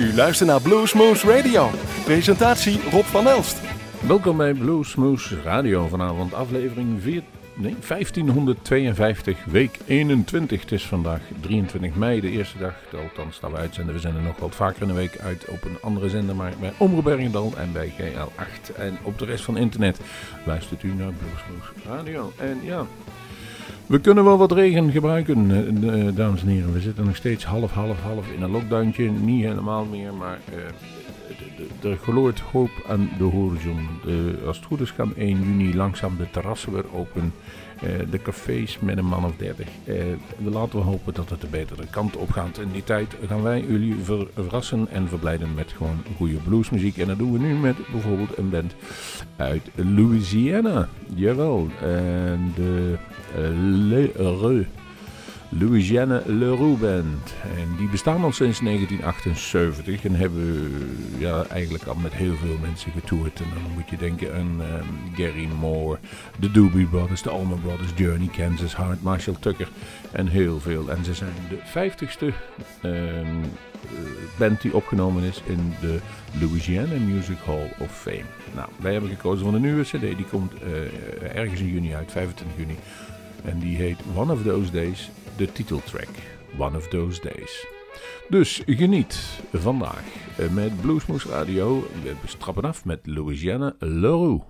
U luistert naar Bluesmoose Radio. Presentatie Rob van Elst. Welkom bij Bluesmoose Radio. Vanavond aflevering 4, nee, 1552, week 21. Het is vandaag 23 mei, de eerste dag. Althans, dat we uitzenden. We zenden nog wat vaker in de week uit op een andere zender. Maar bij Omroep Bergendal en bij GL8. En op de rest van internet luistert u naar Bluesmoose Radio. En ja... We kunnen wel wat regen gebruiken, eh, eh, dames en heren. We zitten nog steeds half, half, half in een lockdowntje. Niet helemaal meer, maar uh, er gloort hoop aan de horizon. De, als het goed is gaan 1 juni langzaam de terrassen weer open. Uh, de cafés met een man of 30. Uh, we laten we hopen dat het de betere kant op gaat. In die tijd gaan wij jullie verrassen en verblijden met gewoon goede bluesmuziek. En dat doen we nu met bijvoorbeeld een band uit Louisiana. Jawel, de Le Reux. Louisiana Leroux Band. En die bestaan al sinds 1978 en hebben ja, eigenlijk al met heel veel mensen getoerd. En dan moet je denken aan um, Gary Moore, de Doobie Brothers, de Allman Brothers, Journey, Kansas Heart, Marshall Tucker en heel veel. En ze zijn de 50ste um, band die opgenomen is in de Louisiana Music Hall of Fame. Nou, wij hebben gekozen voor een nieuwe cd, die komt uh, ergens in juni uit, 25 juni. En die heet One of Those Days, de titeltrack. One of Those Days. Dus geniet vandaag met Bluesmoose Radio. We trappen af met Louisiana Leroux.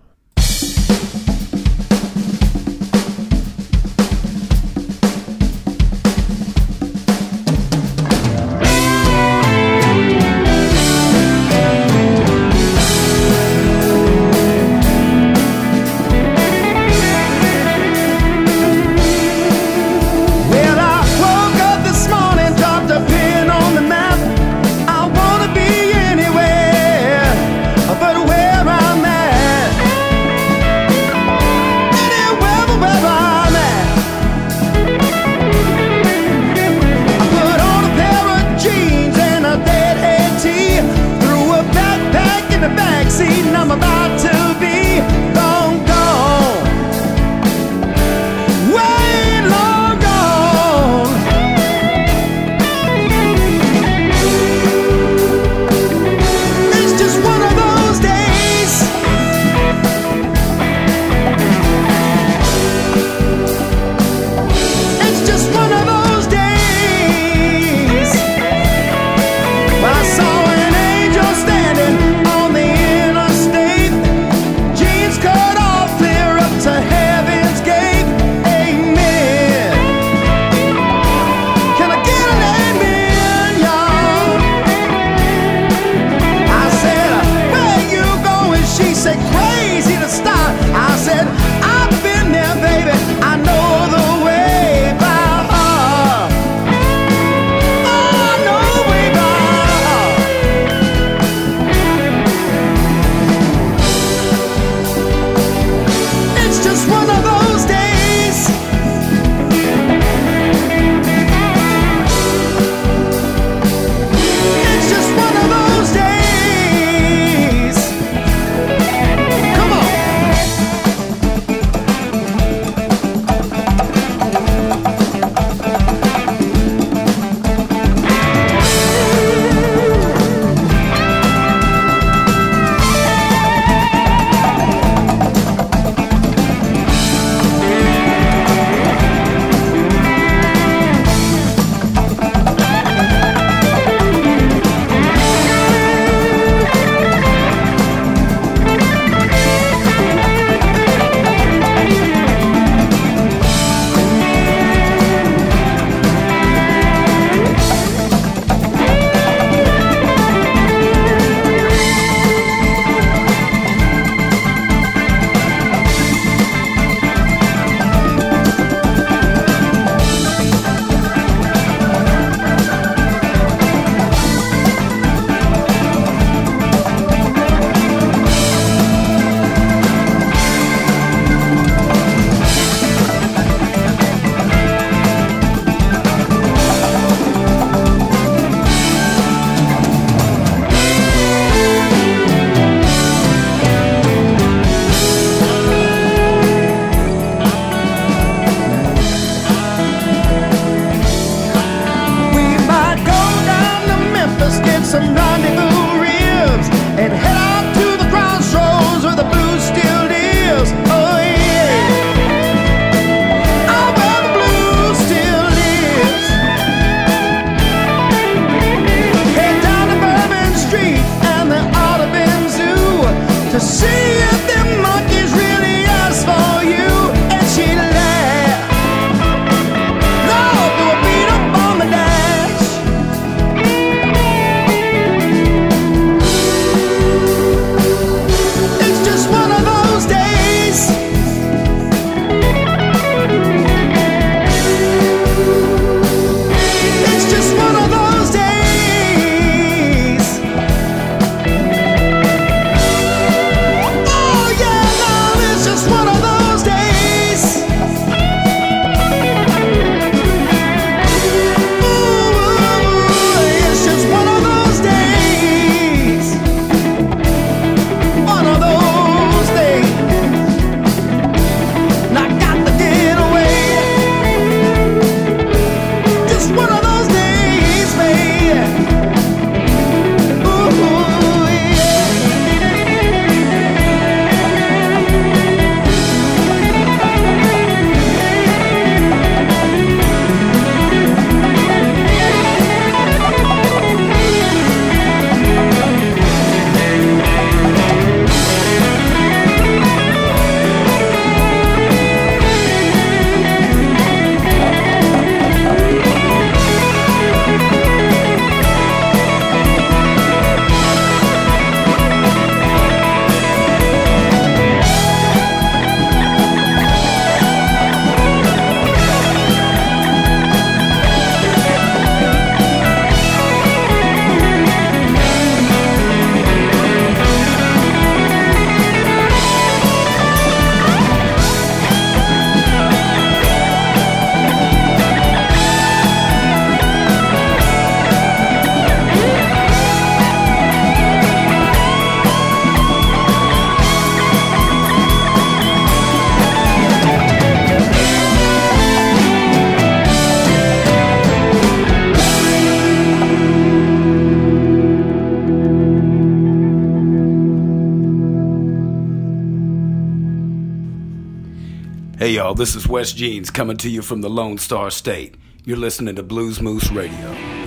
Y'all, this is West Jeans coming to you from the Lone Star State. You're listening to Blues Moose Radio.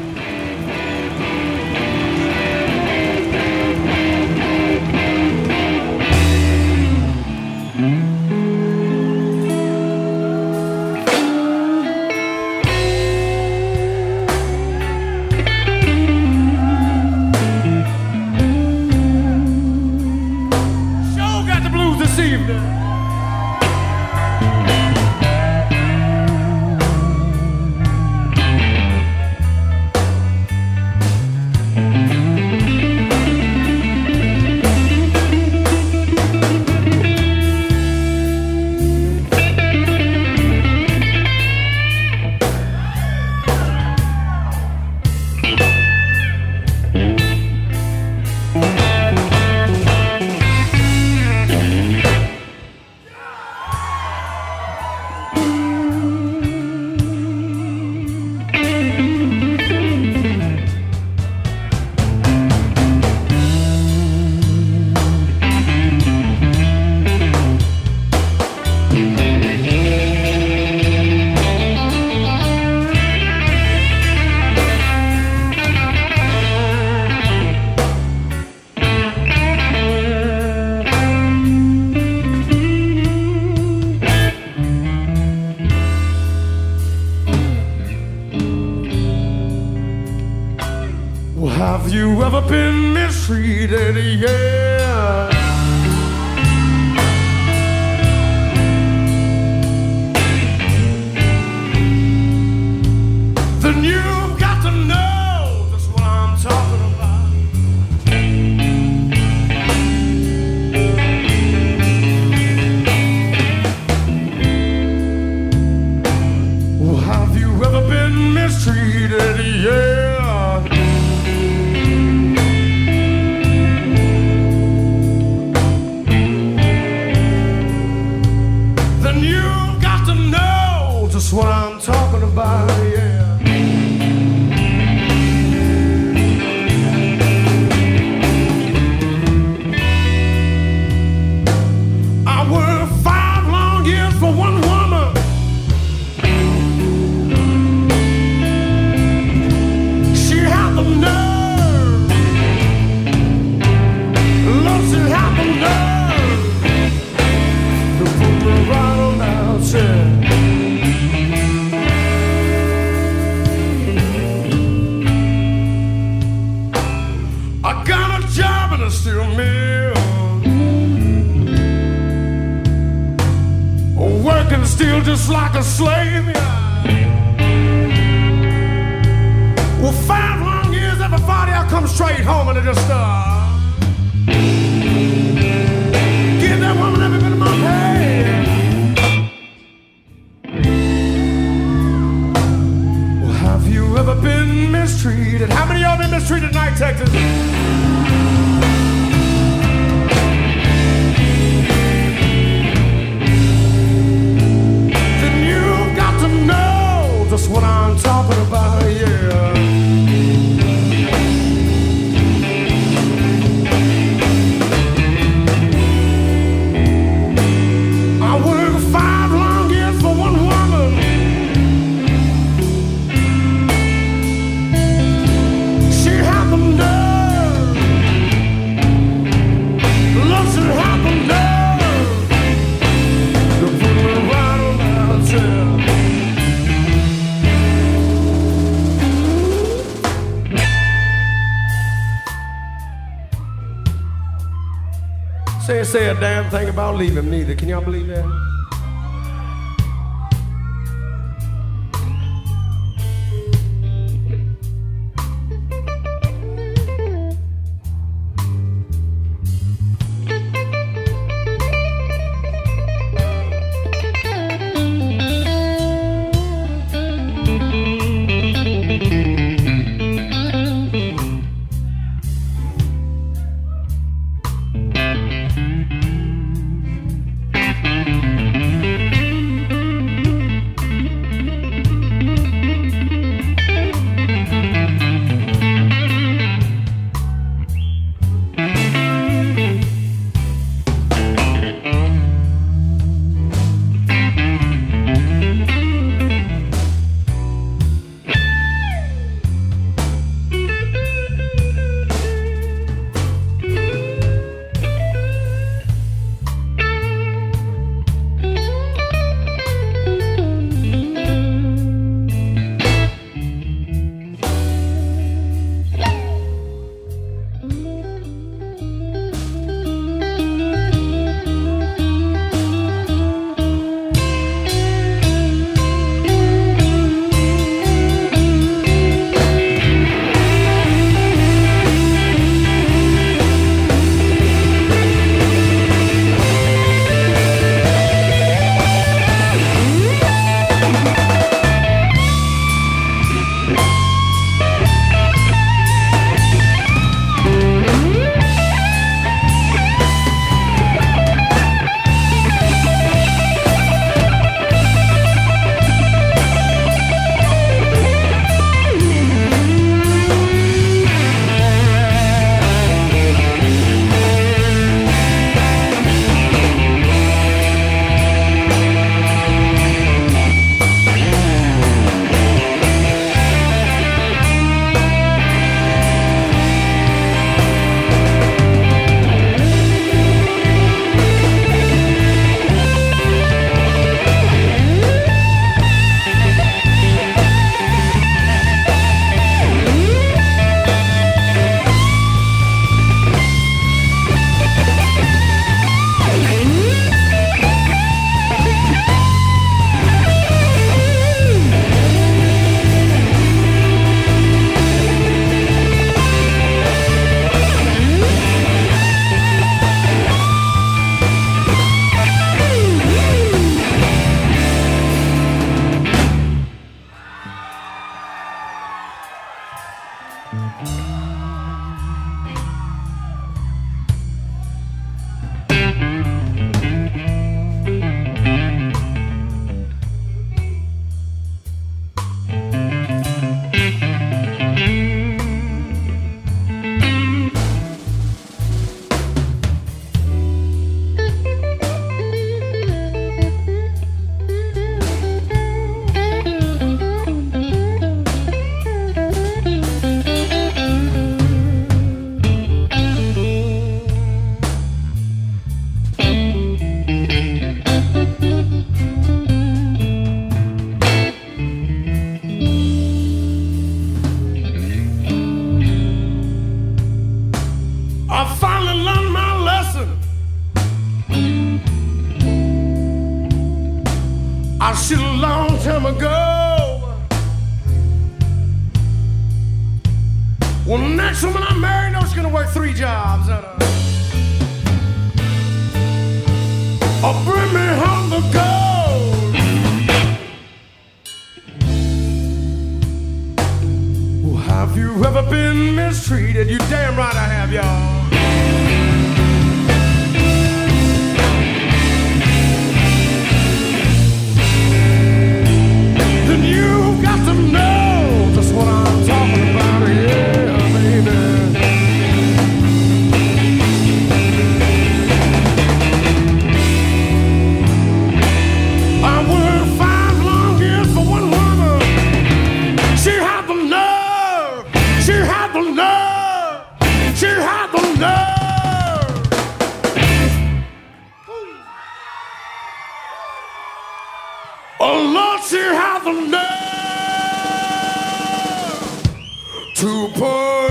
you ever been mistreated? Yeah. mistreated? How many y'all been mistreated tonight, Texas? Then you've got to know just what I'm talking about, yeah. Thing about leaving neither. Can y'all believe that? Once you have enough to put.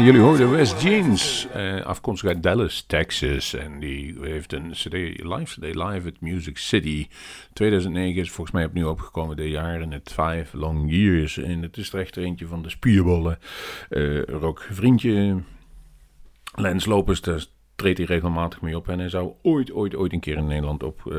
Ja, jullie hoorden West Jeans, eh, afkomstig uit Dallas, Texas. En die heeft een CD, live CD, live at Music City. 2009 is volgens mij opnieuw opgekomen, de jaren het Five Long Years. En het is er eentje van de spierbollen. eh rock vriendje Lens daar treedt hij regelmatig mee op. En hij zou ooit, ooit, ooit een keer in Nederland op eh,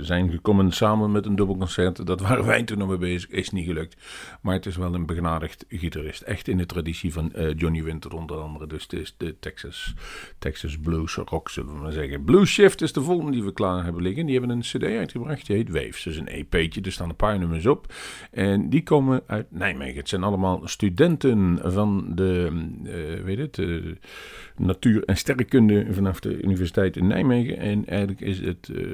zijn gekomen. Samen met een dubbelconcert. Dat waren wij toen nog mee bezig. Is niet gelukt. Maar het is wel een begenadigd gitarist. Echt in de traditie van eh, Johnny Winter onder andere. Dus het is de Texas, Texas Blues Rock, zullen we maar zeggen. Blues Shift is de volgende die we klaar hebben liggen. Die hebben een cd uitgebracht. Die heet Waves. Dus een EP'tje. Er staan een paar nummers op. En die komen uit Nijmegen. Het zijn allemaal studenten van de, eh, weet het, natuur- en sterrenkunde vanaf de Universiteit in Nijmegen. En eigenlijk is het eh,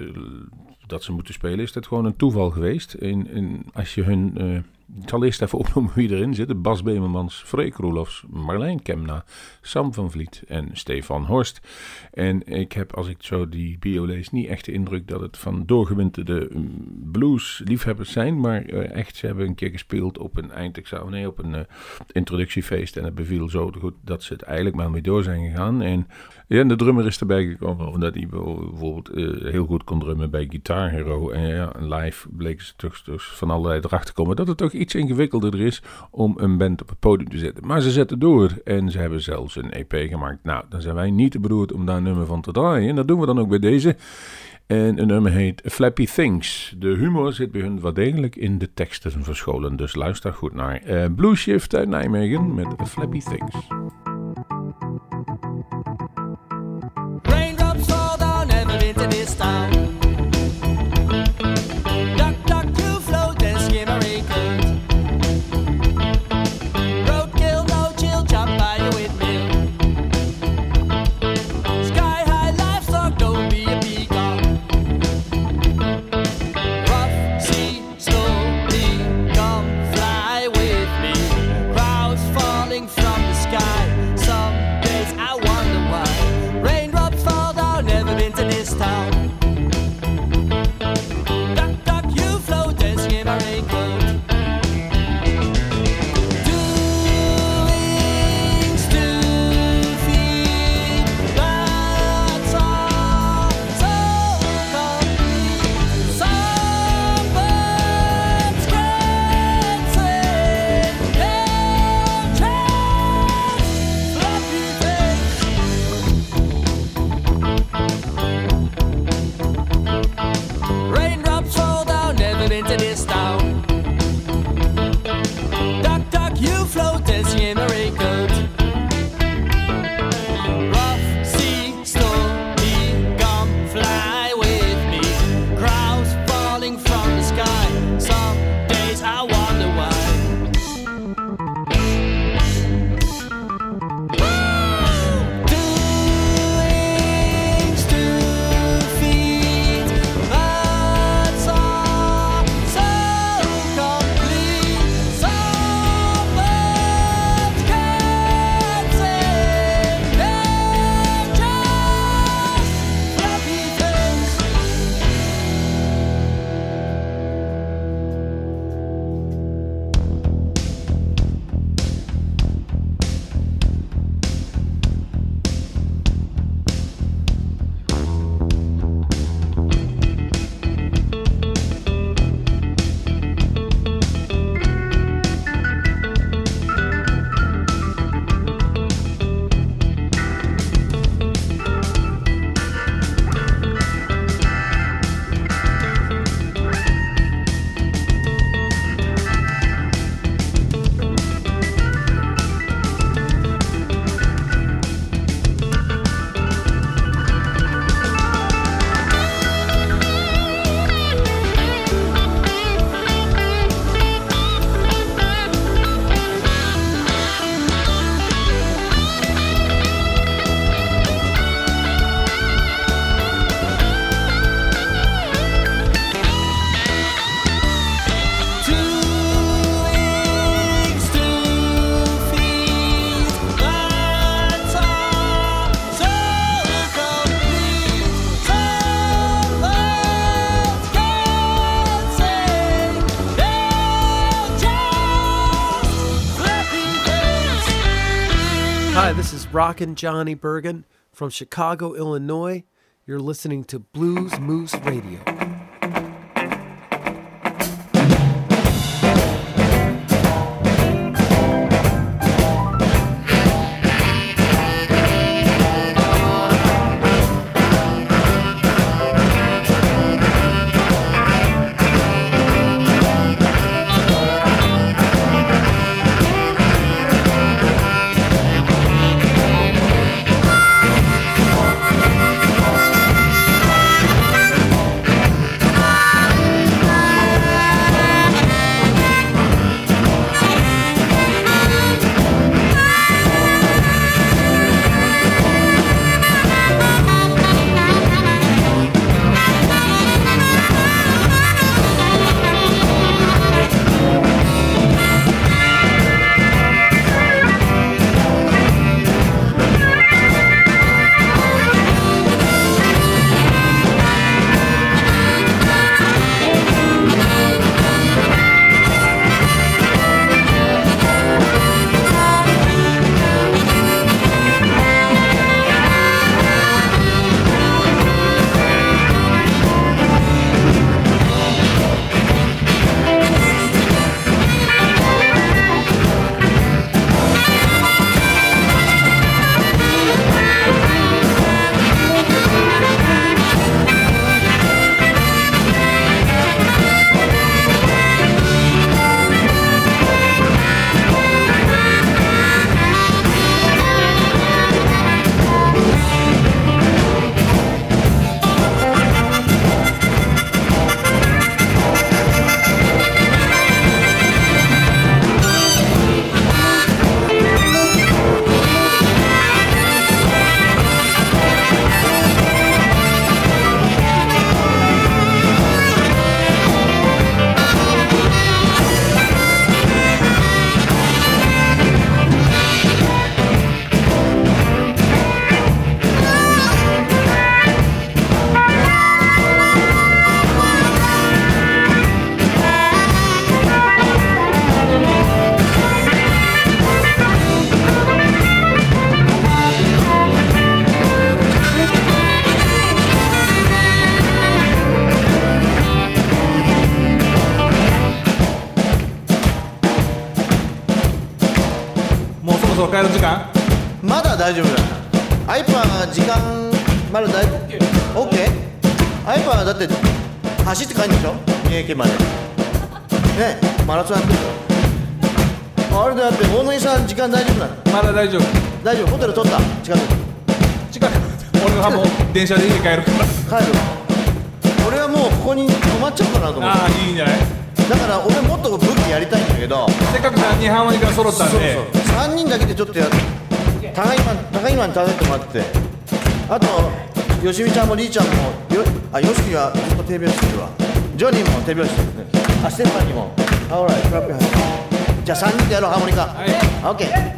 dat ze moeten spelen, is dat gewoon een toeval geweest. En als je hun. Ik zal eerst even opnoemen wie erin zitten. Bas Bemermans, Freek Roelofs, Marlijn Kemna, Sam van Vliet en Stefan Horst. En ik heb, als ik zo die bio lees, niet echt de indruk dat het van doorgewinterde mm, blues-liefhebbers zijn. Maar eh, echt, ze hebben een keer gespeeld op een eindexamen, nee, op een eh, introductiefeest. En het beviel zo goed dat ze het eigenlijk maar mee door zijn gegaan. En ja, en de drummer is erbij gekomen omdat hij bijvoorbeeld eh, heel goed kon drummen bij Guitar Hero. En ja, live bleek ze toch van allerlei erachter komen dat het toch iets ingewikkelder is om een band op het podium te zetten. Maar ze zetten door en ze hebben zelfs een EP gemaakt. Nou, dan zijn wij niet te beroerd om daar een nummer van te draaien. En dat doen we dan ook bij deze. En een nummer heet Flappy Things. De humor zit bij hun wel degelijk in de teksten verscholen. Dus luister goed naar eh Blue Shift uit Nijmegen met Flappy Things. rockin' Johnny Bergen from Chicago, Illinois. You're listening to Blues Moose Radio. ホテル取った？近く近く俺はもう 電車で家帰るから帰る俺はもうここに泊まっちゃおうかなと思って。ああいいんじゃない？だから俺もっと武器やりたいんだけど。せっかく3人ハーモニカ揃ったんで。3人だけでちょっとや高いマン高いマンに食べてもらって。あとよしみちゃんもりーちゃんもよあよしきはずっと手拍子してるわ。ジョニーも手拍子してるね。あステファニーも。あほらクラップじゃあ3人でやろうハーモニカ。はい。オッケー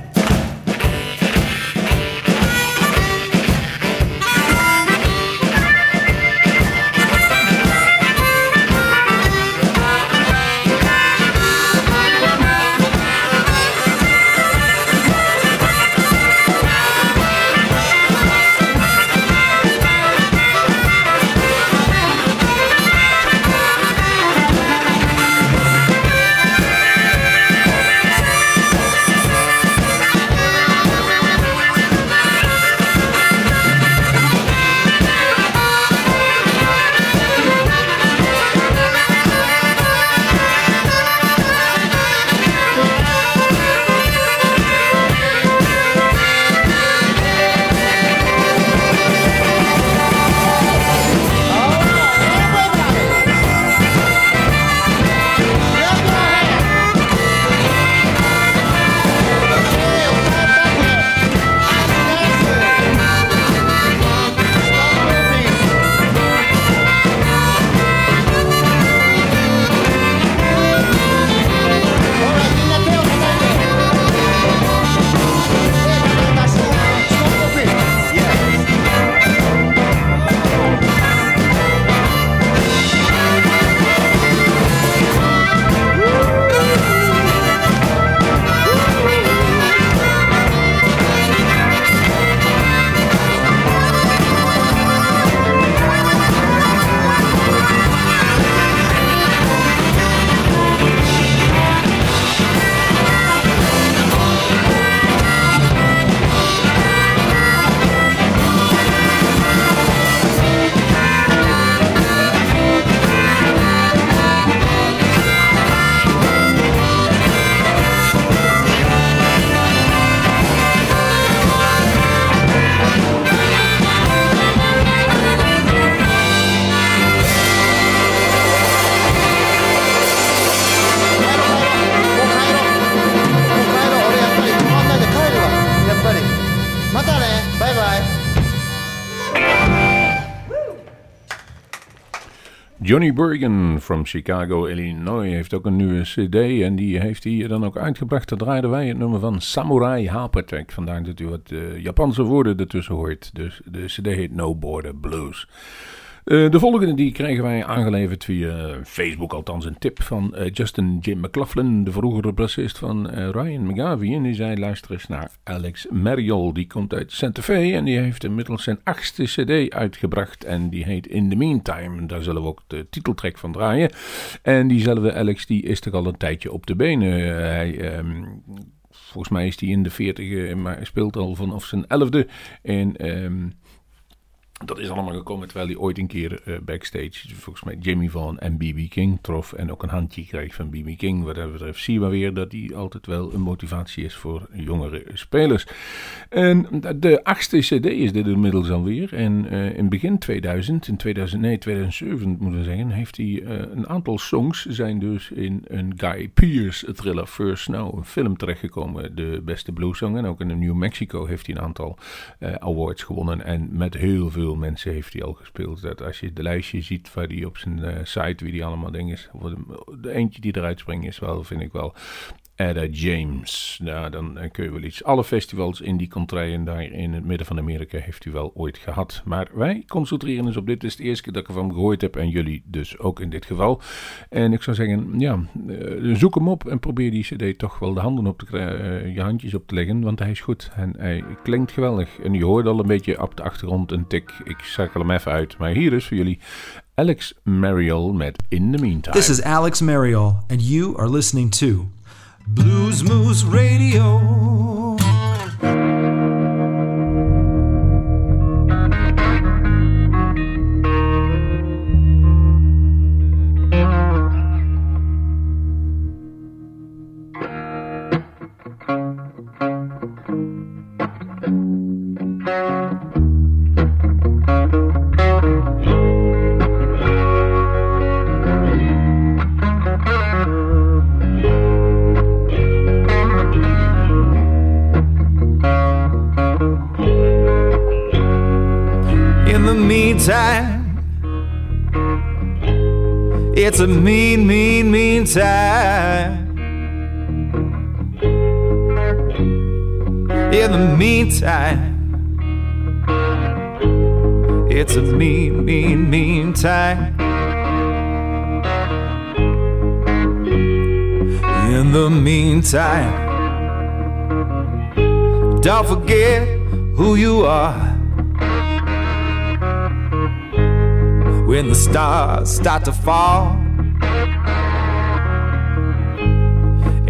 Johnny Bergen from Chicago, Illinois heeft ook een nieuwe cd en die heeft hij dan ook uitgebracht. Daar draaiden wij het nummer van Samurai Hapertek. Vandaar dat u wat uh, Japanse woorden ertussen hoort. Dus de cd heet No Border Blues. Uh, de volgende die kregen wij aangeleverd via Facebook, althans een tip van uh, Justin Jim McLaughlin, de vroegere bassist van uh, Ryan McGavie. En die zei: luister eens naar Alex Mariol. Die komt uit Santa Fe en die heeft inmiddels zijn achtste CD uitgebracht. En die heet In the Meantime. Daar zullen we ook de titeltrack van draaien. En diezelfde Alex die is toch al een tijdje op de benen. hij. Um, volgens mij is hij in de 40, maar speelt al vanaf zijn elfde. En. Um, dat is allemaal gekomen terwijl hij ooit een keer uh, backstage, volgens mij Jamie Vaughan en B.B. King trof. En ook een handje kreeg van B.B. King. Wat dat betreft zie je maar weer dat hij altijd wel een motivatie is voor jongere spelers. En de achtste CD is dit inmiddels alweer. En uh, in begin 2000, in 2009, 2007 moeten we zeggen, heeft hij uh, een aantal songs zijn dus in een Guy Pearce thriller First Snow, een film terechtgekomen. De beste bluesong. En ook in New Mexico heeft hij een aantal awards gewonnen. En met heel veel mensen heeft hij al gespeeld. Dat als je de lijstje ziet waar hij op zijn uh, site, wie die allemaal dingen is. De eentje die eruit springt is wel, vind ik wel. Ada James. Nou, dan kun je wel iets. Alle festivals in die contraien daar in het midden van Amerika heeft u wel ooit gehad. Maar wij concentreren ons op dit. Het is de eerste keer dat ik ervan gehoord heb. En jullie dus ook in dit geval. En ik zou zeggen, ja, uh, zoek hem op en probeer die cd toch wel de handen op te. Uh, je handjes op te leggen, want hij is goed. En hij klinkt geweldig. En je hoort al een beetje op de achtergrond een tik. Ik cirkel hem even uit. Maar hier is voor jullie Alex Mariol met In the Meantime. This is Alex Mariol, and you are listening to Blues Moose Radio. It's a mean, mean, mean time. In the meantime, it's a mean, mean, mean time. In the meantime, don't forget who you are. When the stars start to fall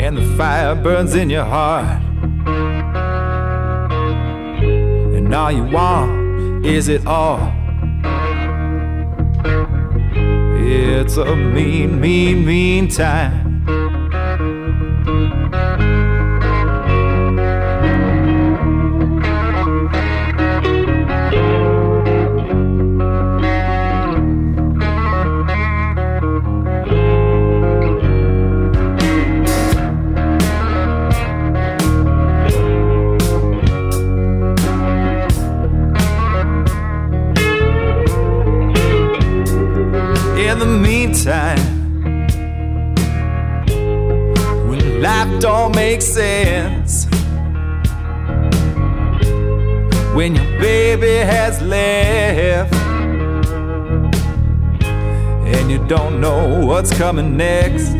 and the fire burns in your heart, and all you want is it all. It's a mean, mean, mean time. Don't know what's coming next,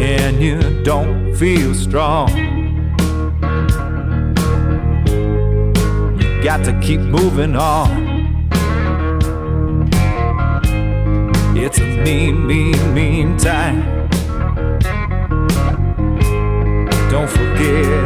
and you don't feel strong. You got to keep moving on. It's a mean, mean, mean time. Don't forget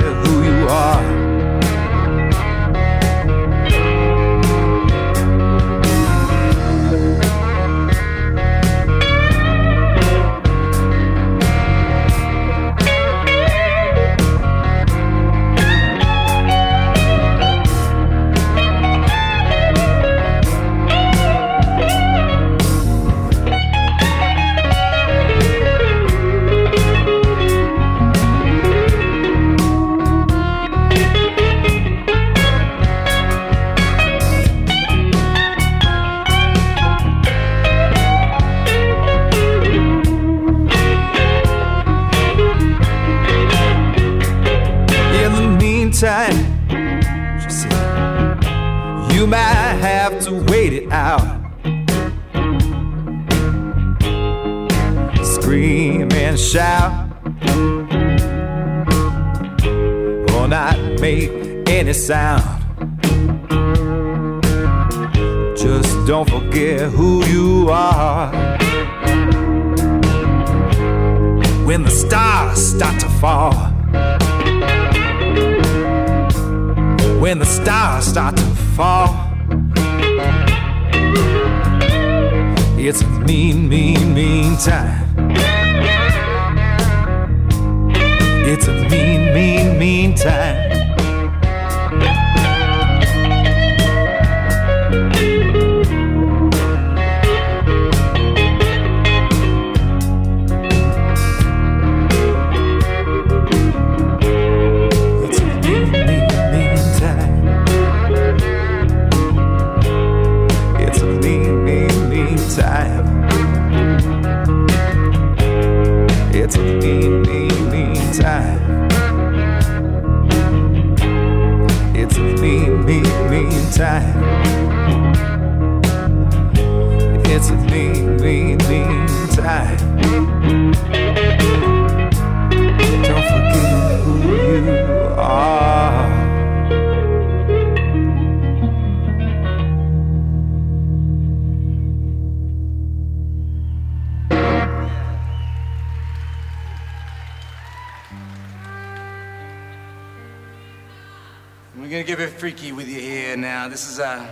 This is a,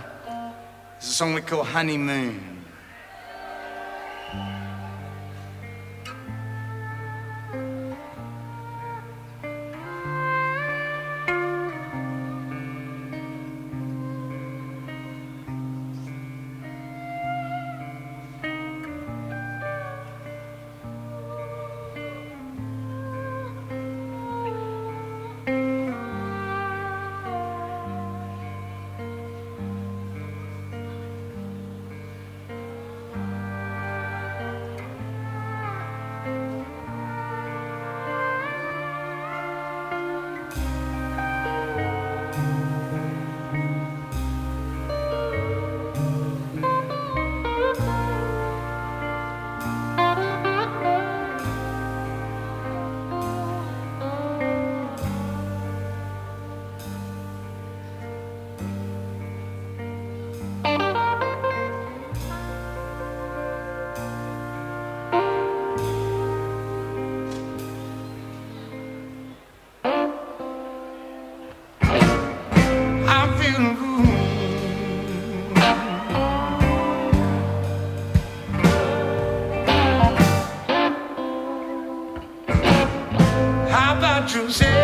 this is a song we call Honeymoon. choosing.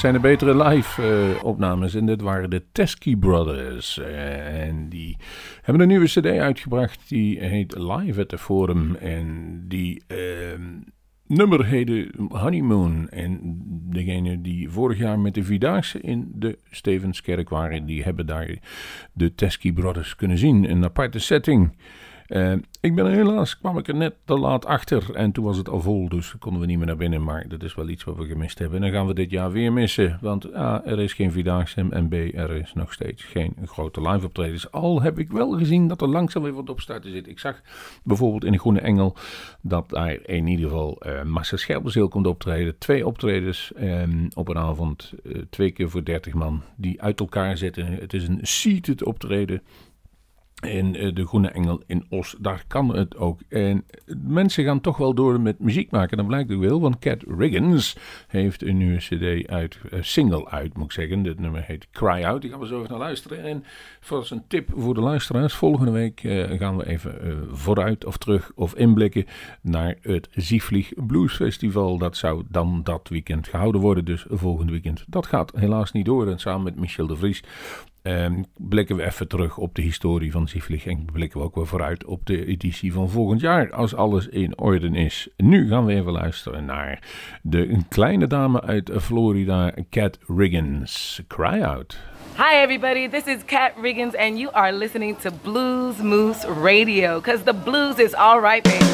Zijn de betere live-opnames. en dit waren de Teskey Brothers. En die hebben een nieuwe CD uitgebracht. Die heet Live at the Forum. En die ehm, nummer heette Honeymoon. En degene die vorig jaar met de Vierdaagse in de Stevenskerk waren, die hebben daar de Teskey Brothers kunnen zien. Een aparte setting. Eh, ik ben er helaas, kwam ik er net te laat achter en toen was het al vol, dus konden we niet meer naar binnen. Maar dat is wel iets wat we gemist hebben. En dan gaan we dit jaar weer missen, want A, er is geen Vierdaagse en B, er is nog steeds geen grote live optredens. Al heb ik wel gezien dat er langzaam weer wat op starten zit. Ik zag bijvoorbeeld in de Groene Engel dat daar in ieder geval uh, Massa Scherpenzeel komt optreden. Twee optredens eh, op een avond, uh, twee keer voor 30 man, die uit elkaar zitten. Het is een seated optreden. En uh, de Groene Engel in Os, daar kan het ook. En mensen gaan toch wel door met muziek maken. Dat blijkt ook wel, want Cat Riggins heeft een nieuwe CD uit, uh, single uit, moet ik zeggen. Dit nummer heet Cry Out. Die gaan we zo even naar luisteren. En voor een tip voor de luisteraars, volgende week uh, gaan we even vooruit of terug of inblikken naar het Zieflieg Blues Festival. Dat zou dan dat weekend gehouden worden, dus volgend weekend. Dat gaat helaas niet door. En samen met Michel de Vries Um, blikken we even terug op de historie van Zieflig en blikken we ook weer vooruit op de editie van volgend jaar, als alles in orde is. Nu gaan we even luisteren naar de kleine dame uit Florida, Cat Riggins. Cry out. Hi everybody, this is Cat Riggins and you are listening to Blues Moose Radio, because the blues is alright, baby.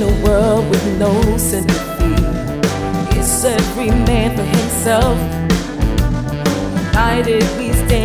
in a world with no sympathy. It's every man for himself. Why did we stay?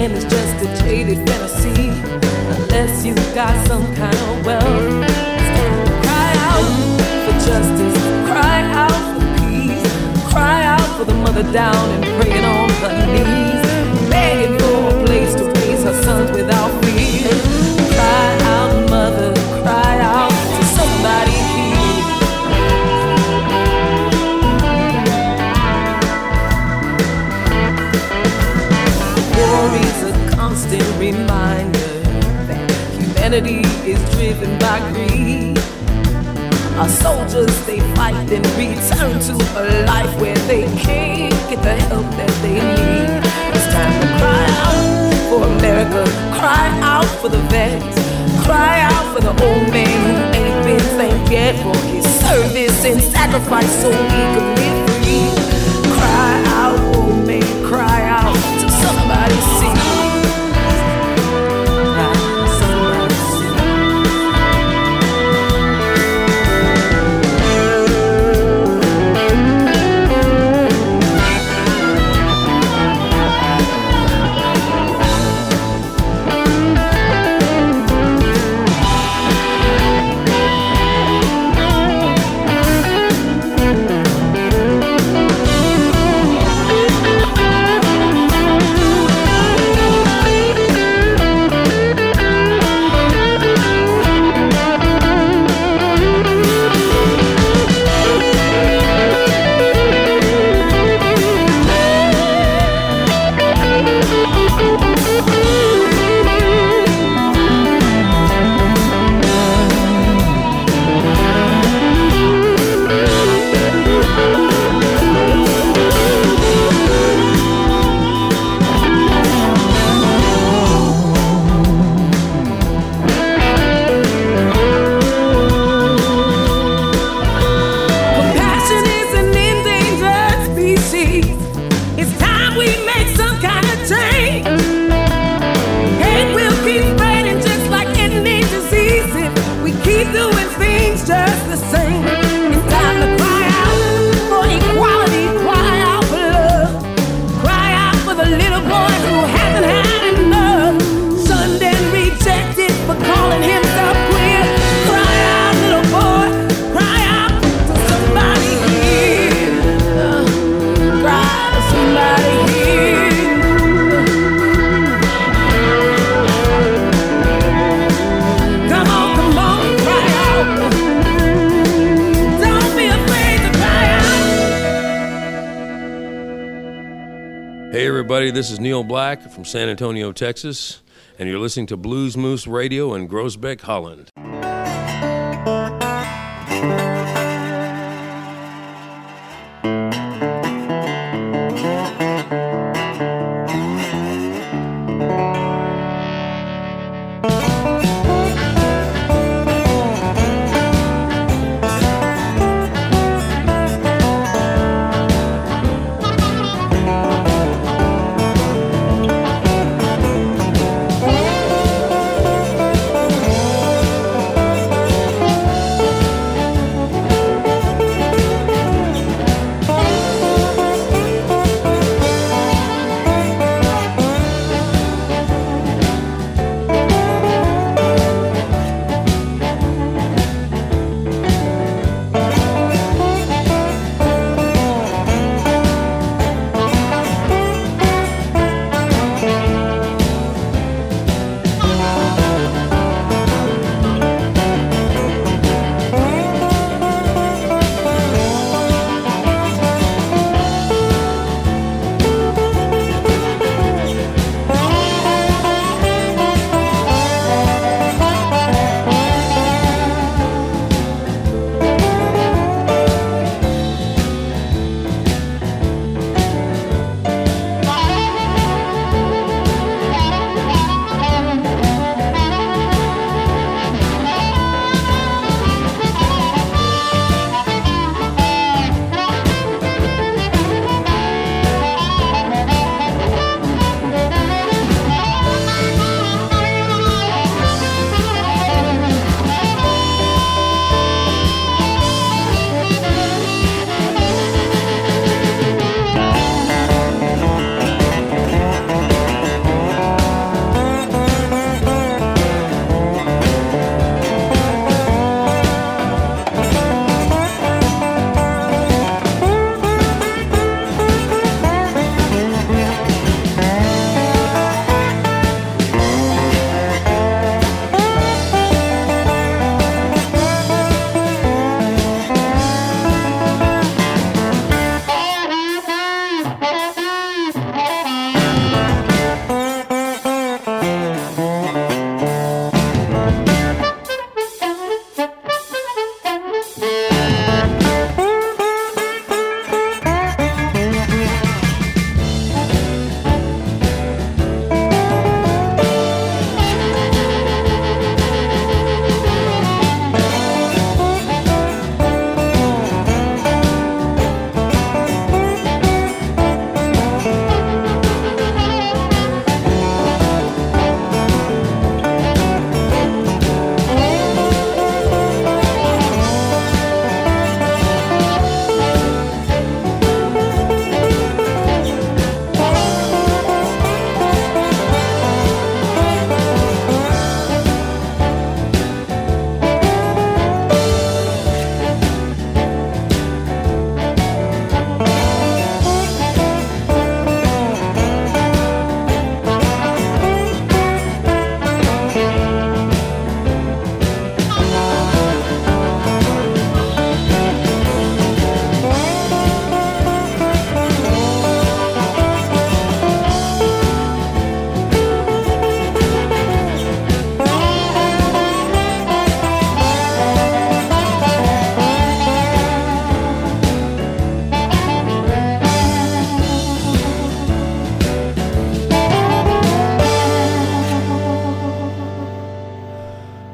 Black from San Antonio, Texas, and you're listening to Blues Moose Radio in Groesbeck, Holland.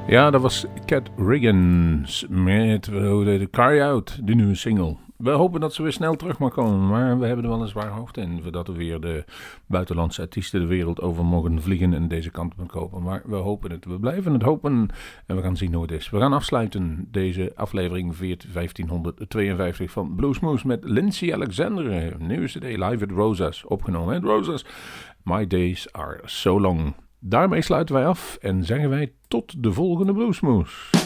Ja, dat was Cat Riggins met de Carry Out, de nieuwe single. We hopen dat ze weer snel terug mag komen, maar we hebben er wel een zwaar hoofd in. Voordat we weer de buitenlandse artiesten de wereld over mogen vliegen en deze kant op kopen. Maar we hopen het. We blijven het hopen en we gaan zien hoe het is. We gaan afsluiten deze aflevering 1552 van Bluesmoose met Lindsay Alexander. Nieuwe CD live at Rosas, opgenomen at Rosas. My days are so long. Daarmee sluiten wij af en zeggen wij tot de volgende Bluesmoose.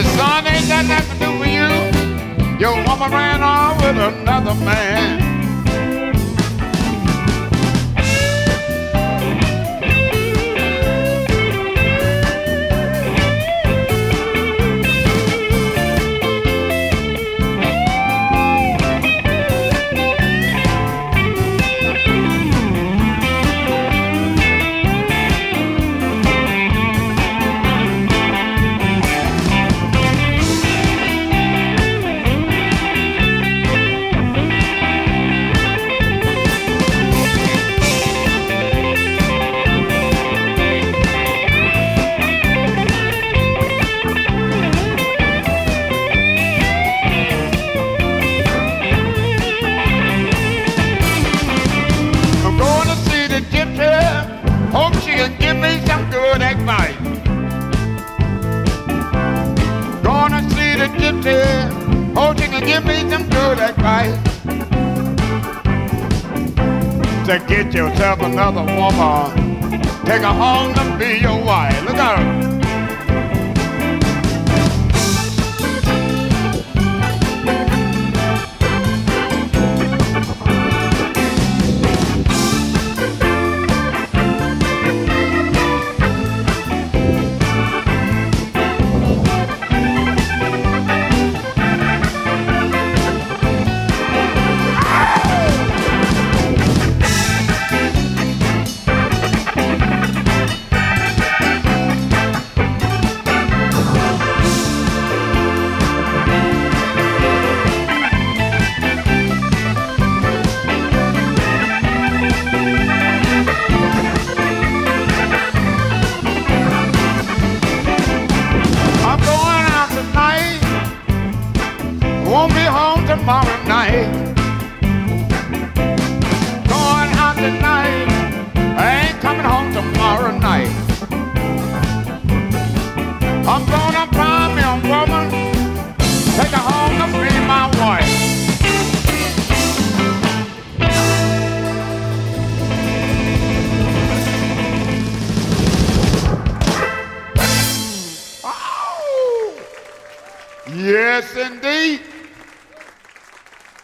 The sun ain't got nothing to do with you. Your woman ran off with another man. To get yourself another woman. Take her home to be your wife. Look her.